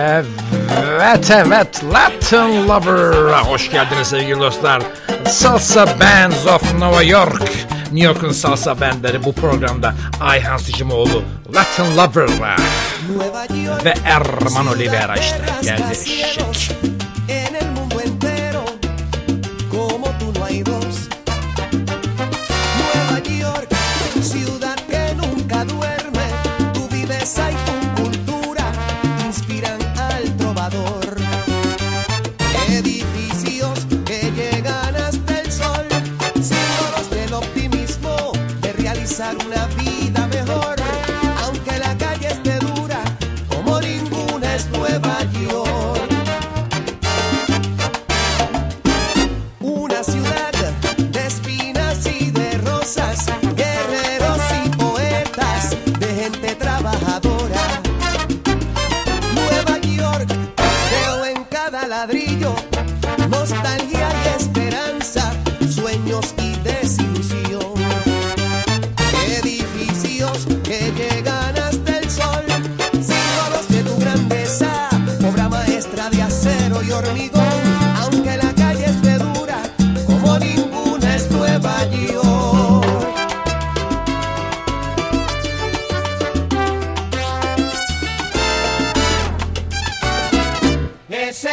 Evet evet. Latin Lover. Hoş geldiniz sevgili dostlar. Salsa Bands of New York. New York'un salsa bandları bu programda Ayhan Sicimoğlu Latin Lover ve Erman Olivera işte. Geldi eşek.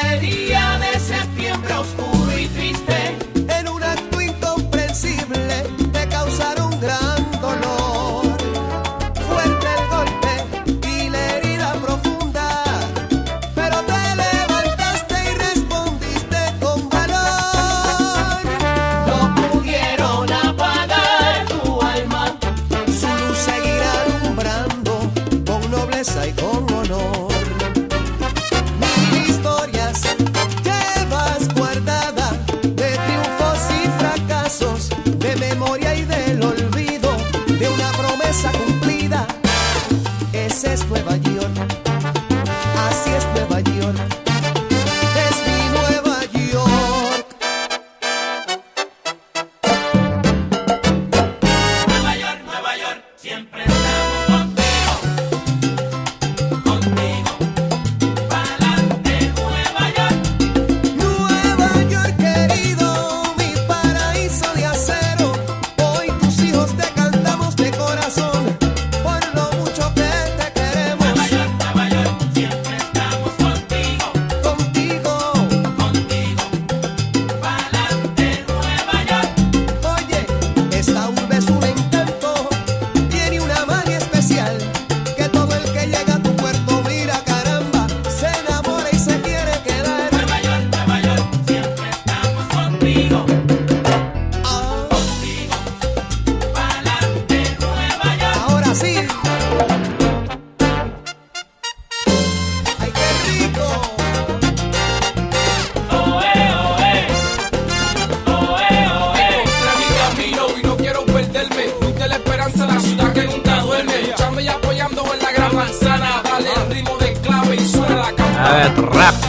ready.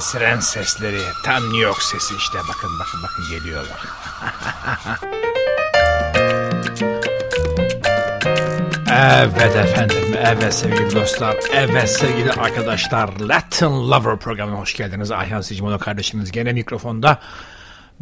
siren sesleri. Tam New York sesi işte. Bakın bakın bakın geliyorlar. Evet efendim, evet sevgili dostlar, evet sevgili arkadaşlar. Latin Lover programına hoş geldiniz. Ayhan Sicimoğlu kardeşiniz gene mikrofonda.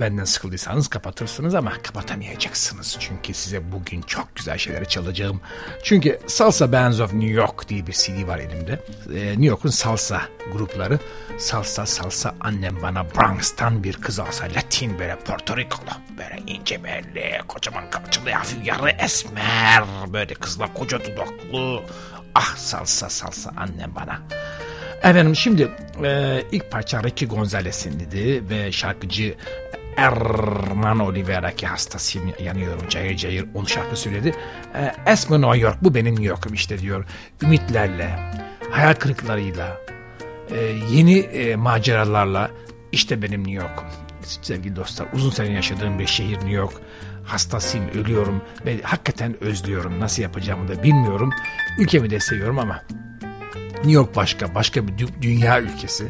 Benden sıkıldıysanız kapatırsınız ama kapatamayacaksınız. Çünkü size bugün çok güzel şeyleri çalacağım. Çünkü Salsa Bands of New York diye bir CD var elimde. Ee, New York'un salsa grupları. Salsa salsa annem bana Bronx'tan bir kız alsa. Latin böyle Porto Ricolu. Böyle ince belli, kocaman kalçalı, hafif yarı esmer. Böyle kızlar koca dudaklı. Ah salsa salsa annem bana. Efendim şimdi e, ilk parça Ricky Gonzalez'in dedi ve şarkıcı Erman Oliveira ki hastasıyım yanıyorum cayır cayır onu şarkı söyledi. E, New York bu benim New York'um işte diyor. Ümitlerle, hayal kırıklarıyla, e, yeni e, maceralarla işte benim New York'um. Sevgili dostlar uzun sene yaşadığım bir şehir New York. Hastasıyım, ölüyorum ve hakikaten özlüyorum. Nasıl yapacağımı da bilmiyorum. Ülkemi de seviyorum ama New York başka, başka bir dü- dünya ülkesi.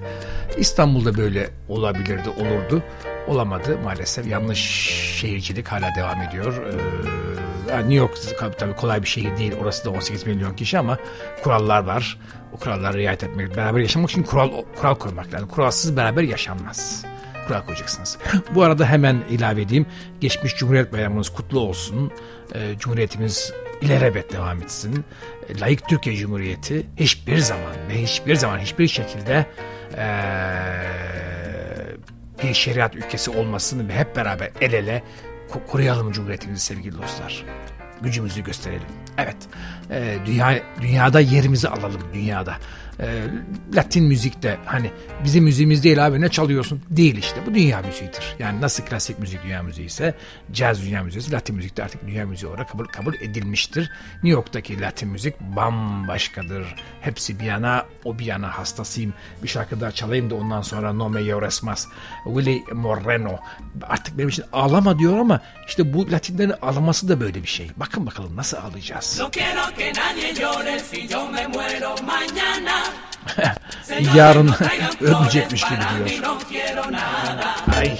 İstanbul'da böyle olabilirdi, olurdu. Olamadı maalesef. Yanlış şehircilik hala devam ediyor. Ee, New York tabii kolay bir şehir değil. Orası da 18 milyon kişi ama kurallar var. O kurallara riayet etmek, beraber yaşamak için kural kural koymak lazım. Kuralsız beraber yaşanmaz kural koyacaksınız. Bu arada hemen ilave edeyim. Geçmiş Cumhuriyet Bayramınız kutlu olsun. Ee, Cumhuriyetimiz ilelebet devam etsin. Ee, Layık Türkiye Cumhuriyeti hiçbir zaman ve hiçbir zaman hiçbir şekilde ee, bir şeriat ülkesi olmasın ve hep beraber el ele ko- koruyalım Cumhuriyetimizi sevgili dostlar. Gücümüzü gösterelim. Evet, e, dünya dünyada yerimizi alalım dünyada. E, Latin müzikte hani bizim müziğimiz değil abi ne çalıyorsun? Değil işte bu dünya müziğidir. Yani nasıl klasik müzik dünya müziği ise caz dünya müziği Latin müzik de artık dünya müziği olarak kabul, kabul edilmiştir. New York'taki Latin müzik bambaşkadır. Hepsi bir yana o bir yana hastasıyım. Bir şarkı daha çalayım da ondan sonra No Me Llores. Willy Moreno. Artık benim için ağlama diyor ama işte bu Latinlerin ağlaması da böyle bir şey. Bakın bakalım nasıl ağlayacağız. No quiero que nadie llore si yo me muero mañana. Yarın flores gibi diyor. Ay.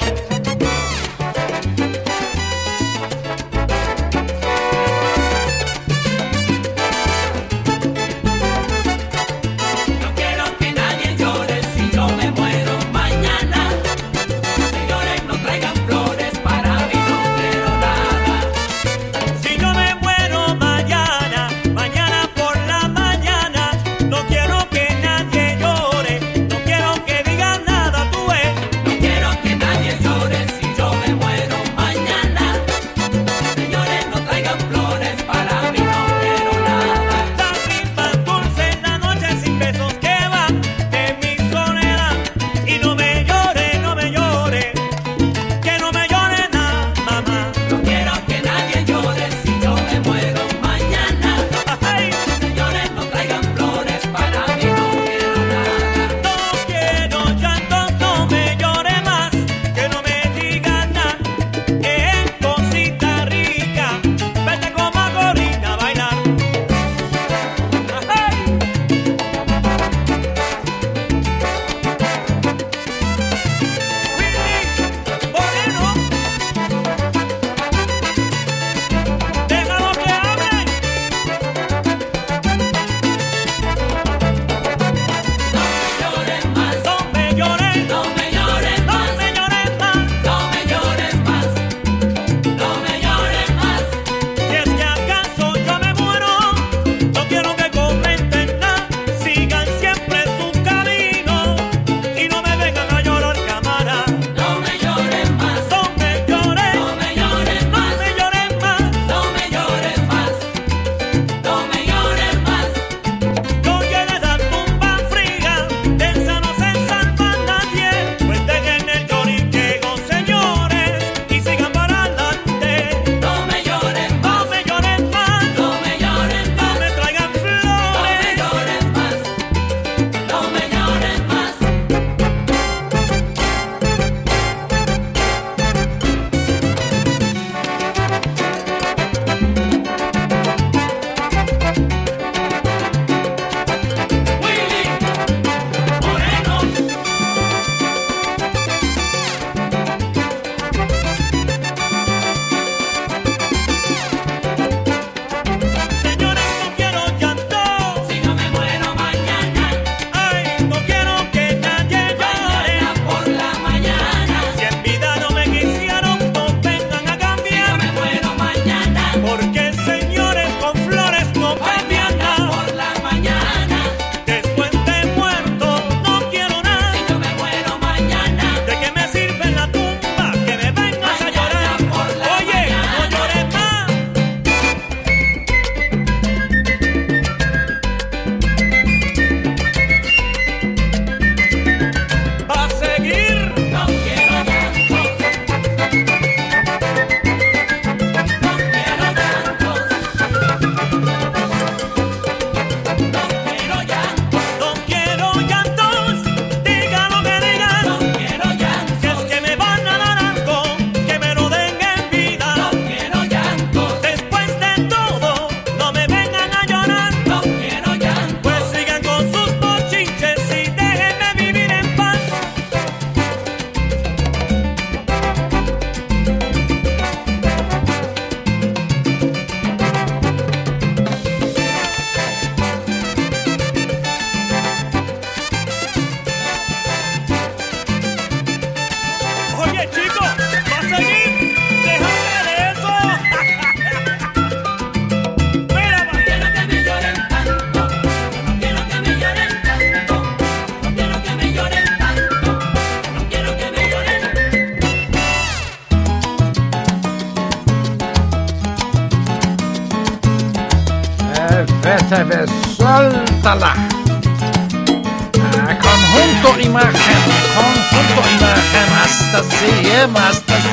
esta er vez suéltala. Ah, eh, conjunto imagen, conjunto imagen, hasta CM, er hasta C.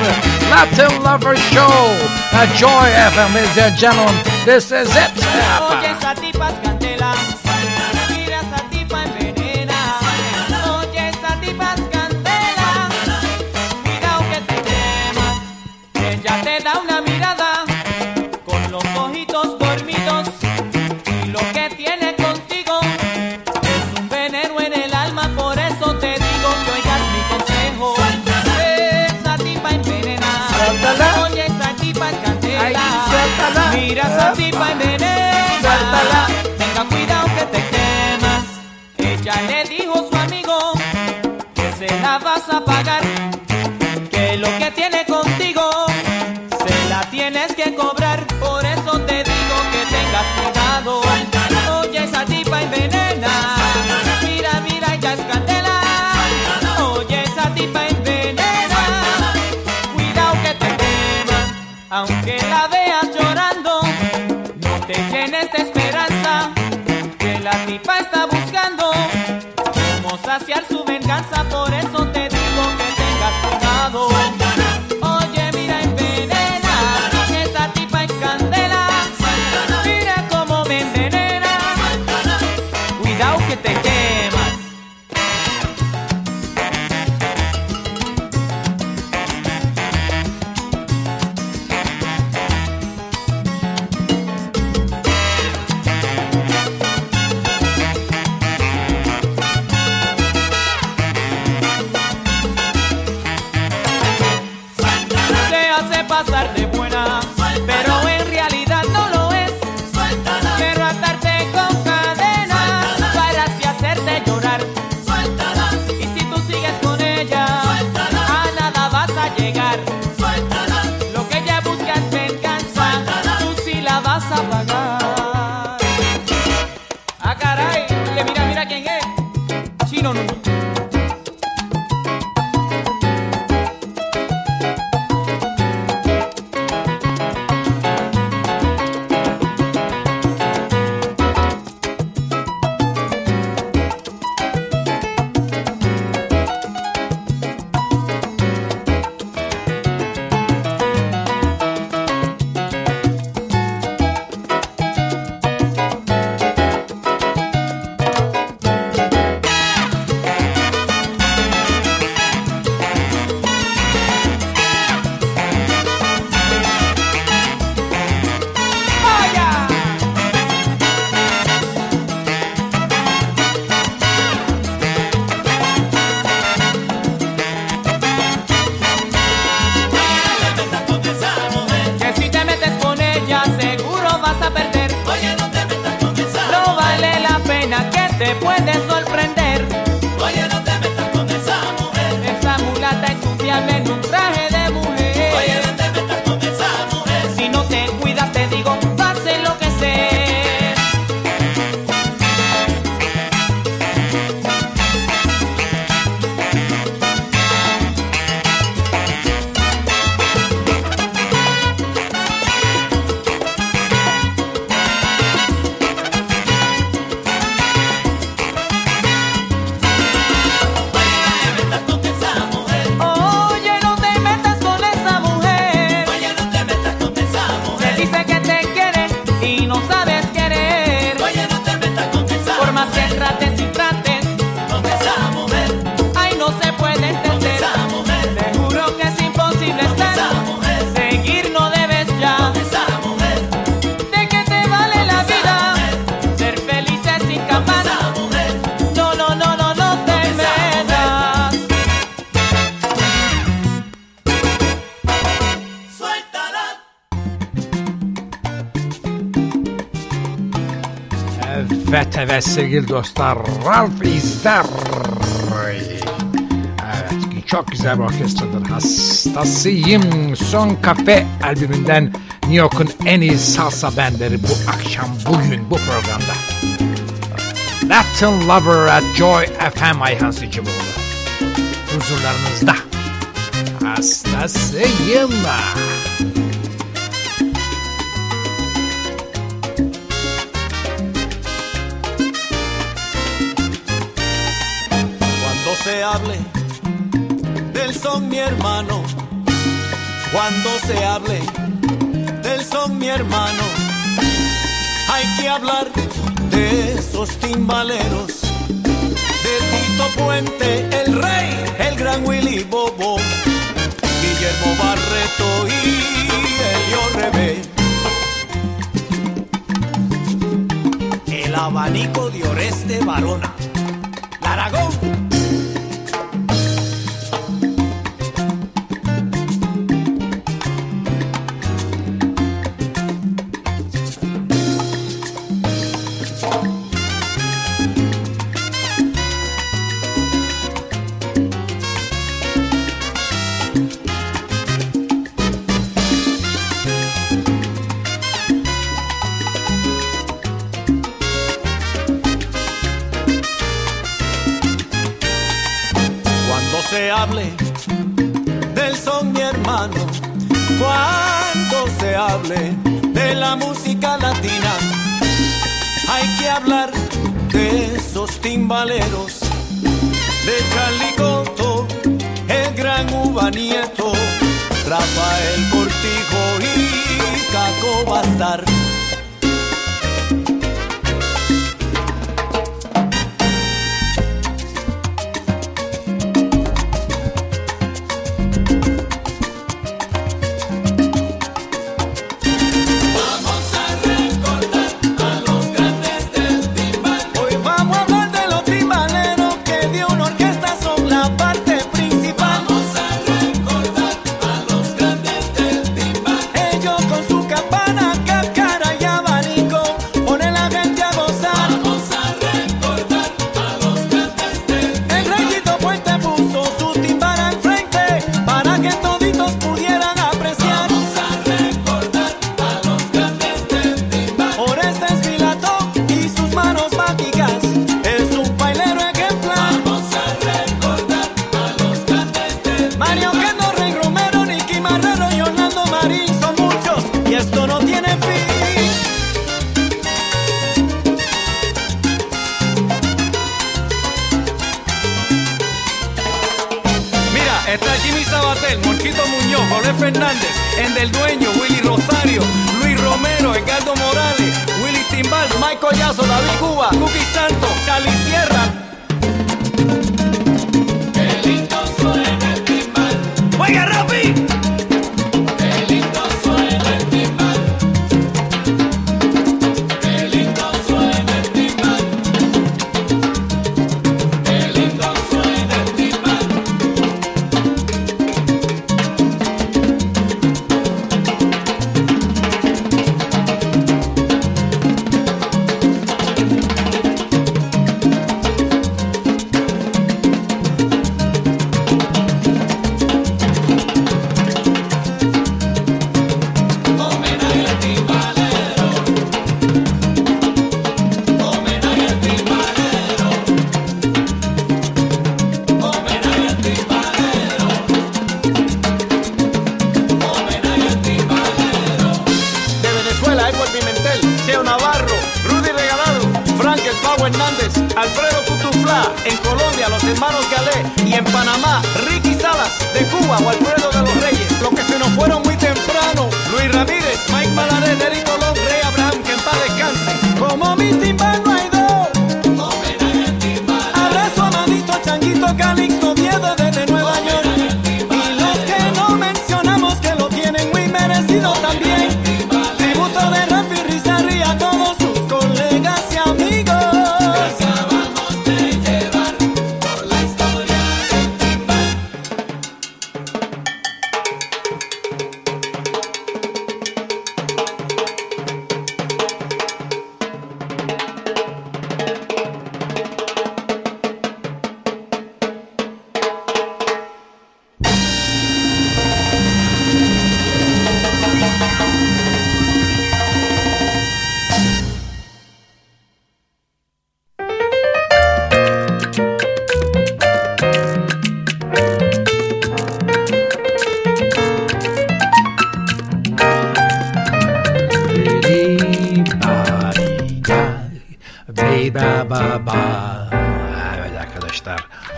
Latin Lover Show, a Joy FM, ladies and gentlemen. This is it. sevgili dostlar Ralph İzzer. Evet çok güzel bir orkestradır. Hastasıyım. Son Kafe albümünden New York'un en iyi salsa benleri bu akşam bugün bu programda. Latin Lover at Joy FM Ayhan Sıcıboğlu. Huzurlarınızda. Hastasıyım. Hastasıyım. inevitable del son mi hermano. Cuando se hable del son mi hermano, hay que hablar de esos timbaleros, de Tito Puente, el rey, el gran Willy Bobo, Guillermo Barreto y Elio Revés. El abanico de Oreste Barona. estar.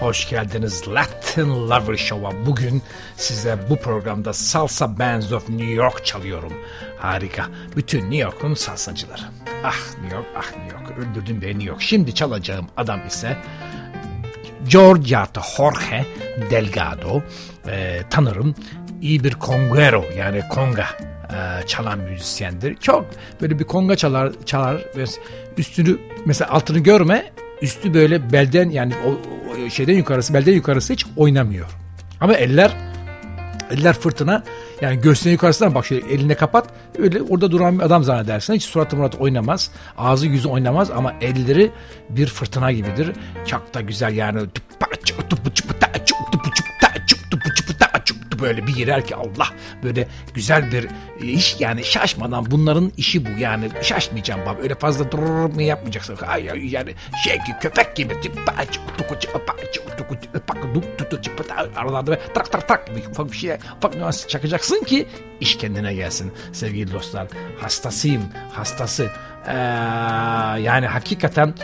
Hoş geldiniz Latin Lover Show'a. Bugün size bu programda Salsa Bands of New York çalıyorum. Harika. Bütün New York'un salsacıları. Ah New York, ah New York. Öldürdün beni New York. Şimdi çalacağım adam ise Giorgiato Jorge Delgado. Ee, tanırım. İyi bir conguero yani conga e, çalan müzisyendir. Çok böyle bir konga çalar çalar üstünü mesela altını görme üstü böyle belden yani o şeyden yukarısı belden yukarısı hiç oynamıyor. Ama eller eller fırtına yani göğsüne yukarısından bak şöyle eline kapat öyle orada duran bir adam zannedersin hiç suratı murat oynamaz ağzı yüzü oynamaz ama elleri bir fırtına gibidir çok da güzel yani böyle bir girer ki Allah böyle güzel bir iş yani şaşmadan bunların işi bu yani şaşmayacağım baba öyle fazla durur mu yapmayacaksın ay, yani şey gibi köpek gibi aralarda tak tak tak ufak bir şey ufak nüans çakacaksın ki iş kendine gelsin sevgili dostlar hastasıyım hastası ee, yani hakikaten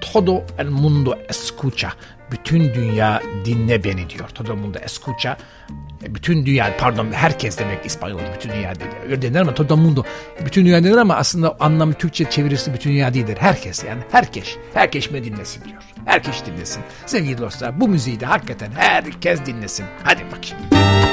todo el mundo escucha bütün dünya dinle beni diyor. Todo mundo escucha. Bütün dünya pardon herkes demek İspanyol bütün dünya. Öyle denir ama todo mundo bütün dünya denir ama aslında anlamı Türkçe çevirisi bütün dünya değildir. Herkes yani herkes. Herkes mi dinlesin diyor. Herkes dinlesin. Sevgili dostlar bu müziği de hakikaten herkes dinlesin. Hadi bakayım.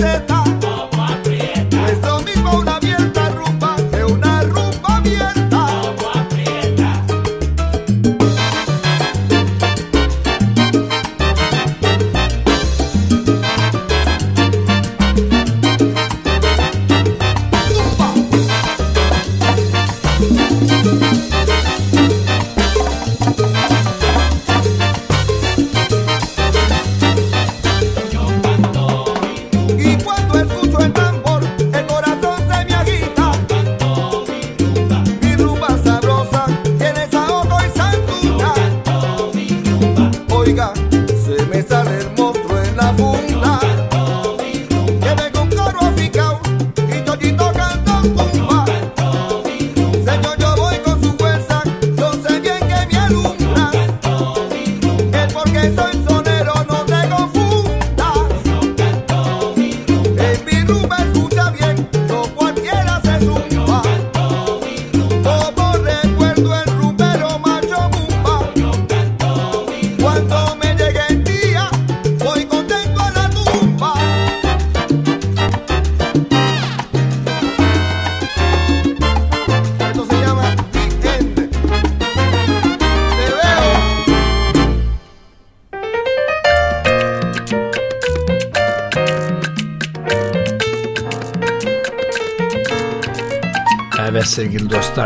La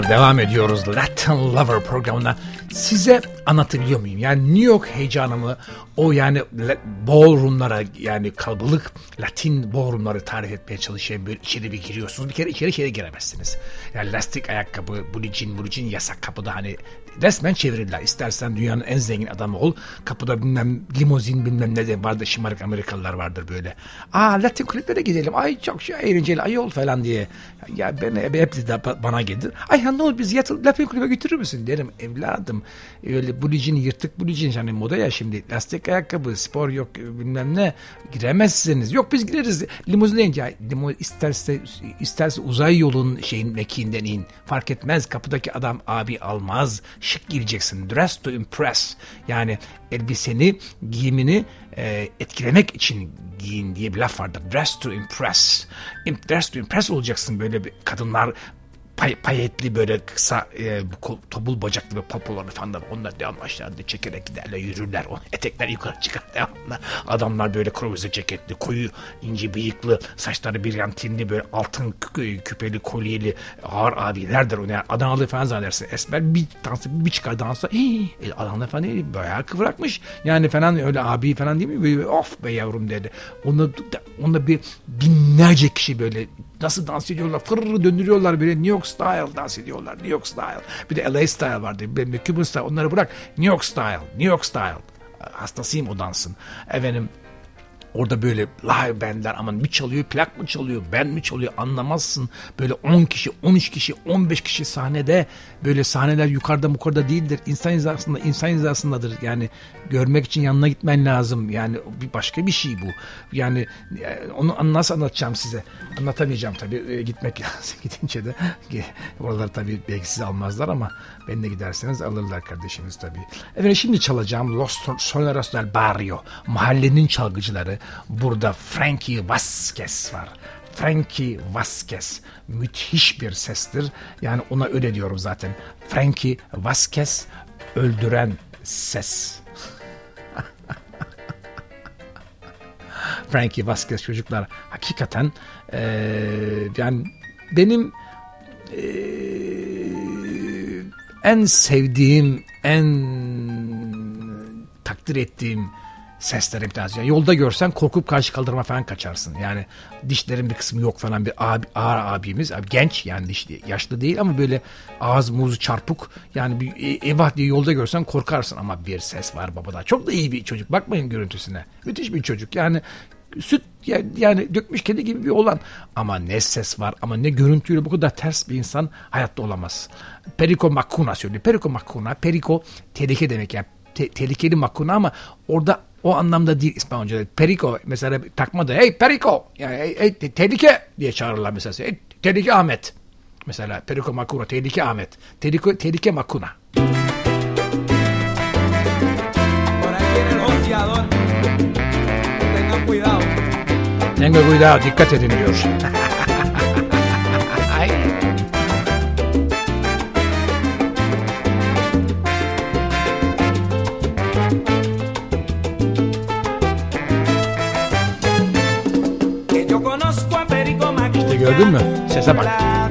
devam ediyoruz Latin Lover programına. Size anlatabiliyor muyum? Yani New York heyecanımı o yani la- ballroomlara yani kalabalık Latin ballroomları tarif etmeye çalışan bir içeri bir giriyorsunuz. Bir kere içeri içeri giremezsiniz. Yani lastik ayakkabı, bulicin, bulicin yasak kapıda hani resmen çevirirler. İstersen dünyanın en zengin adamı ol. Kapıda bilmem limozin bilmem ne de vardır şımarık Amerikalılar vardır böyle. Aa Latin kulüplere gidelim. Ay çok şey eğlenceli ayol falan diye. Ya ben hep, de ba- bana gelir. Ay ne olur biz yatıl Latin kulübe götürür müsün derim. Evladım öyle bulicin yırtık bulicin yani moda ya şimdi lastik ayakkabı spor yok bilmem ne giremezsiniz. Yok biz gireriz. Limuzine in. Ya, limo, isterse, isterse uzay yolun şeyin mekiğinden in. Fark etmez kapıdaki adam abi almaz. Şık gireceksin. Dress to impress. Yani elbiseni, giyimini e, etkilemek için giyin diye bir laf vardır. Dress to impress. Im- Dress to impress olacaksın böyle bir kadınlar pay, payetli böyle kısa e, topul bacaklı ve popoları falan da onlar devam aşağıda çekerek giderler yürürler. O etekler yukarı çıkar devamlı. Adamlar böyle kruvaze ceketli, koyu ince bıyıklı, saçları bir yantinli böyle altın kü- küpeli, kolyeli ağır abilerdir. O yani Adanalı falan zannedersin. Esmer bir dansı bir çıkar dansa. Hii, e, Adanalı falan değil, bayağı kıvrakmış. Yani falan öyle abi falan değil mi? Of be yavrum dedi. Onu, onda bir binlerce kişi böyle nasıl dans ediyorlar? Fırr döndürüyorlar böyle New York style dans ediyorlar. New York style. Bir de LA style vardı bir de Cuban style. Onları bırak. New York style. New York style. Hastasıyım o dansın. Efendim Orada böyle live bandler aman bir çalıyor plak mı çalıyor band mi çalıyor anlamazsın. Böyle 10 kişi 13 kişi 15 kişi sahnede böyle sahneler yukarıda yukarıda değildir. İnsan hizasında insan hizasındadır. Yani görmek için yanına gitmen lazım. Yani bir başka bir şey bu. Yani e, onu nasıl anlatacağım size? Anlatamayacağım tabii. E, gitmek lazım. Gidince de oralar tabii belki sizi almazlar ama ben de giderseniz alırlar kardeşiniz tabii. Efendim şimdi çalacağım Los Soneros del Barrio. Mahallenin çalgıcıları. Burada Frankie Vasquez var. Frankie Vasquez müthiş bir sestir. Yani ona öyle diyorum zaten. Frankie Vasquez öldüren ses. Frankie Vasquez çocuklar hakikaten eee, yani benim eee, en sevdiğim, en takdir ettiğim seslerim bir tanesi. Yani yolda görsen korkup karşı kaldırma falan kaçarsın. Yani dişlerin bir kısmı yok falan bir abi, ağır abimiz. Abi, genç yani dişli, yaşlı değil ama böyle ağız muzu çarpık. Yani bir e- eyvah diye yolda görsen korkarsın ama bir ses var babada. Çok da iyi bir çocuk. Bakmayın görüntüsüne. Müthiş bir çocuk. Yani süt yani, yani dökmüş kedi gibi bir olan ama ne ses var ama ne görüntüyle bu kadar ters bir insan hayatta olamaz. Perico Macuna söylüyor. Perico Macuna, Perico tehlike demek yani te- tehlikeli Macuna ama orada o anlamda değil İspanyolca'da. Perico mesela takma da hey Perico yani hey, hey, te- tehlike diye çağırırlar mesela. Hey, tehlike Ahmet. Mesela Perico Macuna, tehlike Ahmet. Tehlike, tehlike cuidado. Tenga cuidado, dikkat edin diyor. C'est ça, Marc.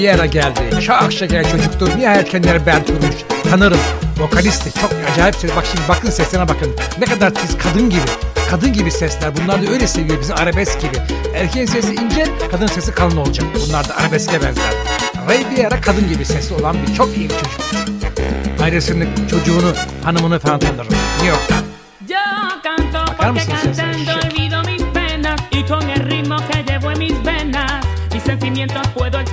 kariyere geldi. Çok şeker çocuktur. Niye erkenlere bel kurmuş. Tanırım. Vokalisti. Çok acayip ses. Bak şimdi bakın sesine bakın. Ne kadar tiz kadın gibi. Kadın gibi sesler. Bunlar da öyle seviyor. Bizim arabesk gibi. Erkeğin sesi ince, kadın sesi kalın olacak. Bunlar da arabeske benzer. Ray Vieira kadın gibi sesi olan bir çok iyi bir çocuk. Ailesini, çocuğunu, hanımını falan tanırım. New York'tan. Bakar mısın sesine? Şişe. sentimientos puedo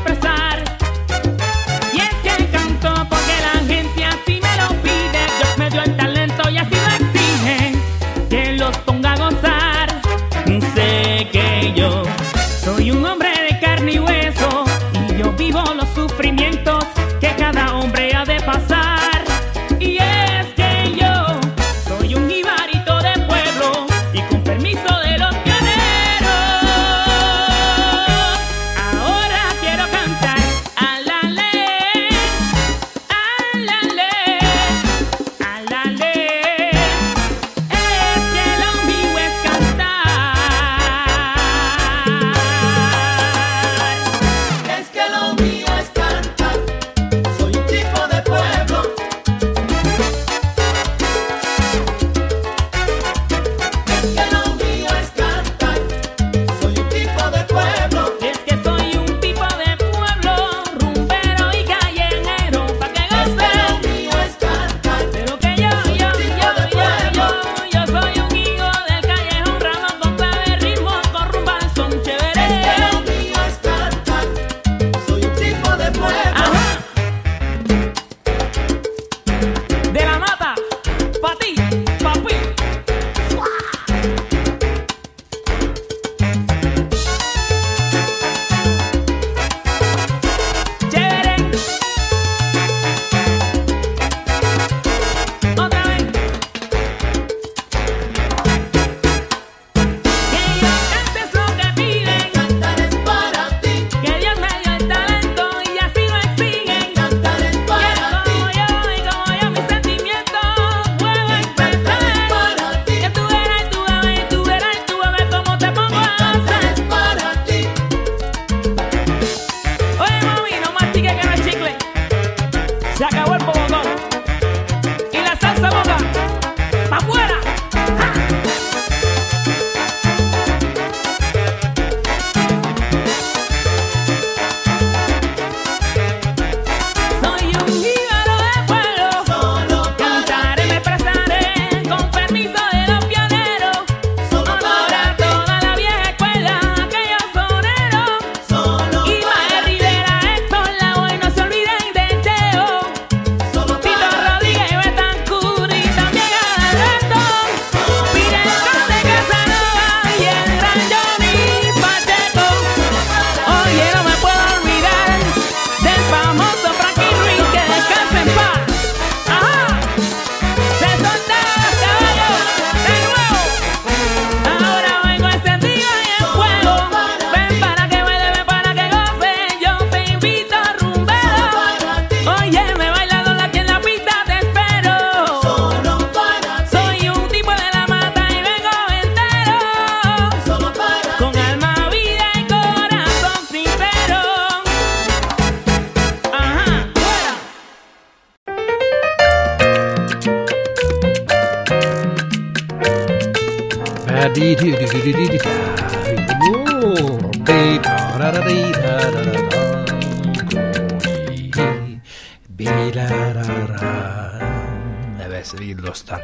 Evet sevgili dostlar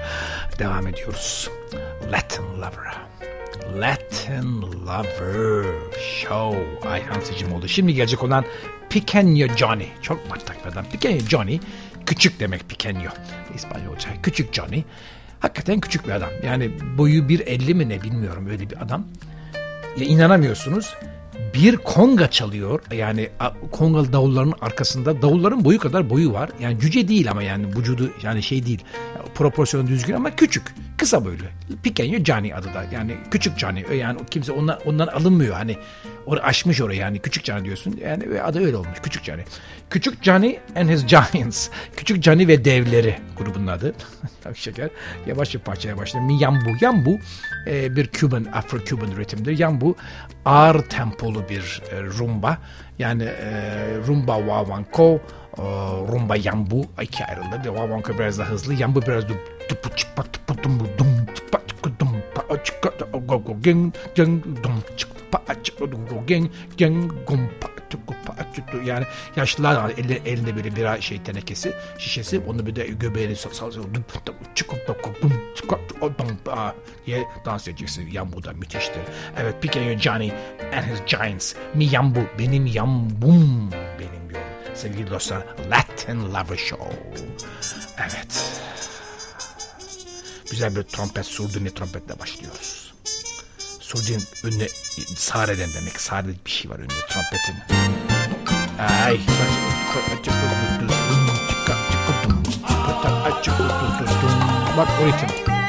devam ediyoruz. Latin Lover. Latin Lover Show. Ayhan Sıcımoğlu. Şimdi gelecek olan Picanyo Johnny. Çok maç takmadan. Picanyo Johnny küçük demek Picanyo. İspanyolca küçük Johnny. Hakikaten küçük bir adam. Yani boyu 1.50 mi ne bilmiyorum öyle bir adam. Ya inanamıyorsunuz. Bir konga çalıyor. Yani kongalı davulların arkasında davulların boyu kadar boyu var. Yani cüce değil ama yani vücudu yani şey değil. Yani, proporsiyonu düzgün ama küçük. Kısa böyle. Pequeño Johnny adı da. Yani küçük Johnny. Yani kimse ondan, ondan alınmıyor. Hani or aşmış orayı yani küçük Johnny diyorsun. Yani adı öyle olmuş. Küçük Johnny. Küçük Johnny and his Giants. Küçük Johnny ve devleri grubun adı. Tabii şeker. Yavaş bir parçaya başladı. Yambu. Yambu e, bir Cuban, Afro-Cuban ritimdir. Yambu ağır tempolu bir e, rumba. Yani e, rumba wawanko, rumba yambu iki ayrılır. Wawanko biraz daha hızlı. Yambu biraz da tupu çıpa tupu dum dum çıpa çıkı dum pa çıkı go go gen gen dum çıkı pa çıkı dum go gen gen gum pa çıkı pa çıkı yani yaşlılar elinde, elinde böyle bir şey tenekesi şişesi onu bir de göbeğini sal sal sal dum dum çıkı dum dum çıkı dum diye dans edeceksin. Yambu da müthiştir. Evet Pequeño Johnny and his Giants. Mi Yambu benim yambum benim. Sevgili dostlar Latin Lover Show. Evet. Güzel bir trompet, surduni trompetle başlıyoruz. Surdin önüne sareden demek. Sare bir şey var önünde trompetin. Ay. Bak o ritim.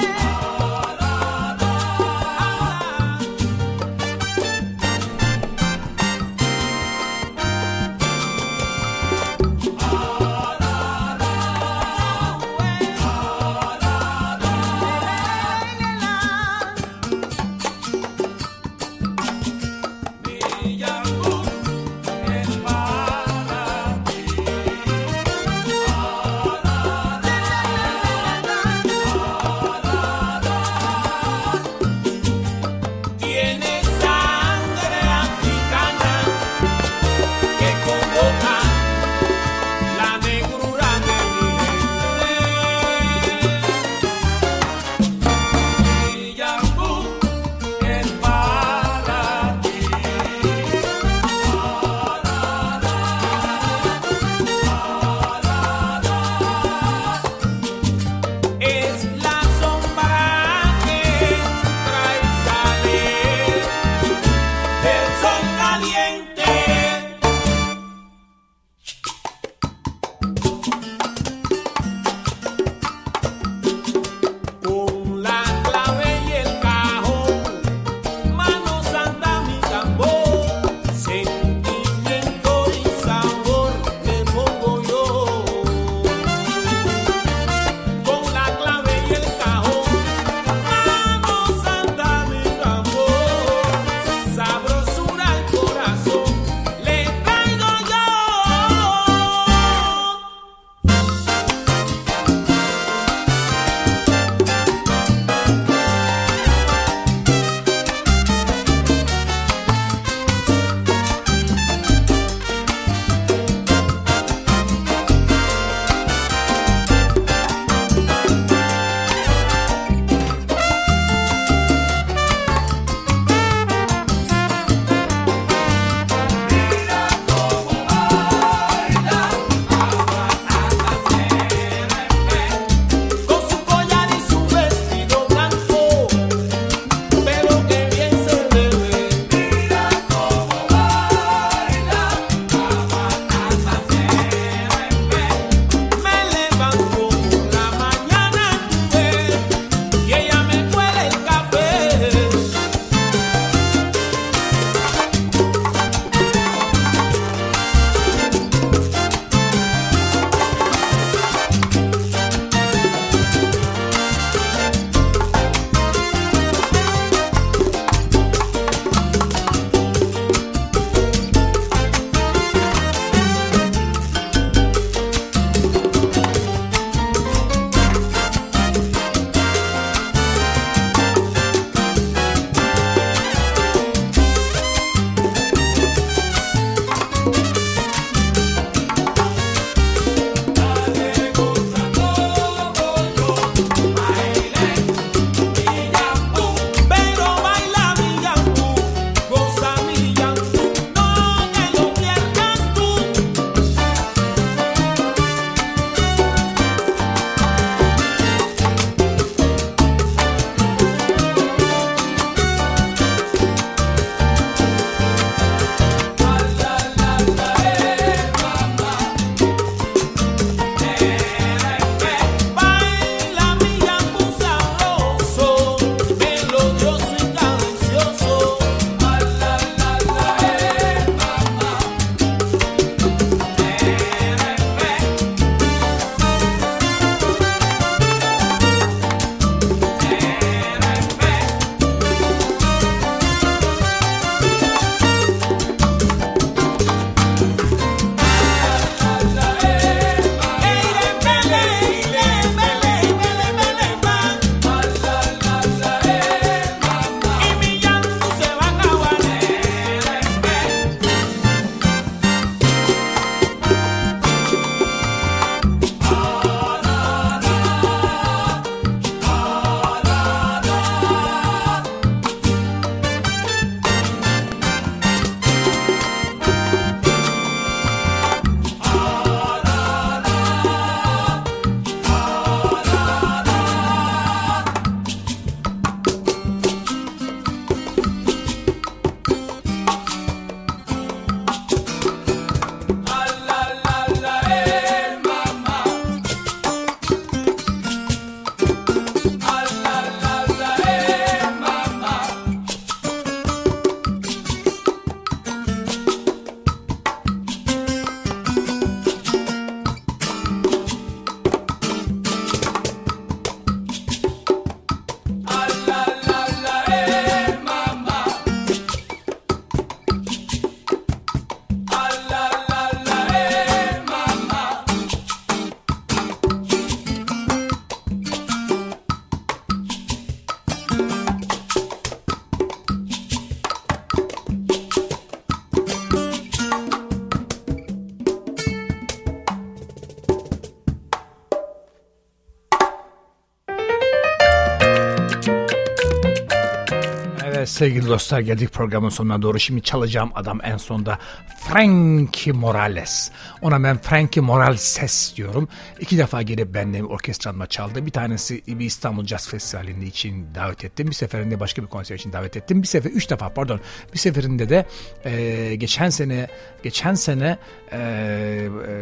Sevgili dostlar geldik programın sonuna doğru. Şimdi çalacağım adam en sonda Frankie Morales. Ona ben Frankie Morales diyorum. İki defa gelip benimle orkestramla çaldı. Bir tanesi bir İstanbul Jazz Festivali'nde için davet ettim. Bir seferinde başka bir konser için davet ettim. Bir sefer üç defa pardon. Bir seferinde de e, geçen sene geçen sene e, e,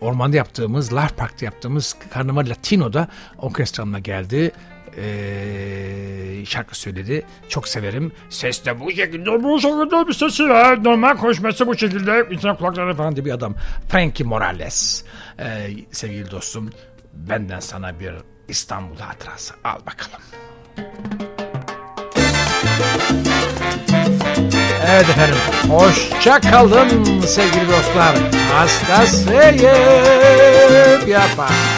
ormanda yaptığımız Life Park'ta yaptığımız Karnaval Latino'da orkestramla geldi eee, şarkı söyledi. Çok severim. Ses de bu şekilde, bu şekilde bir sesi var. Normal konuşması bu şekilde. İnsan kulakları falan diye bir adam. Frankie Morales. Eee, sevgili dostum, benden sana bir İstanbul hatırası. Al bakalım. Evet efendim. Hoşça kalın sevgili dostlar. Hasta seyip yapar.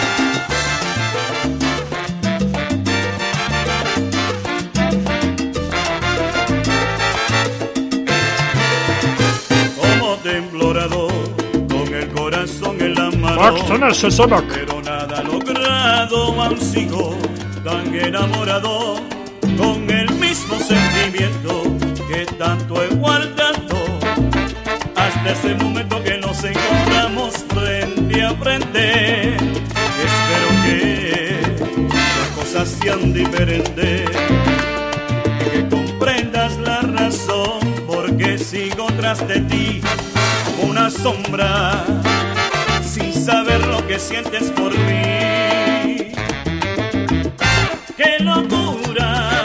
Pero nada logrado, aún sigo tan enamorado con el mismo sentimiento que tanto he guardado. Hasta ese momento que nos encontramos frente a frente. Espero que las cosas sean diferentes que comprendas la razón porque sigo tras de ti como una sombra saber lo que sientes por mí. ¡Qué locura!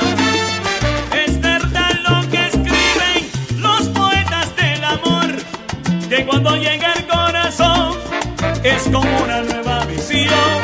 Es verdad lo que escriben los poetas del amor, que cuando llega el corazón es como una nueva visión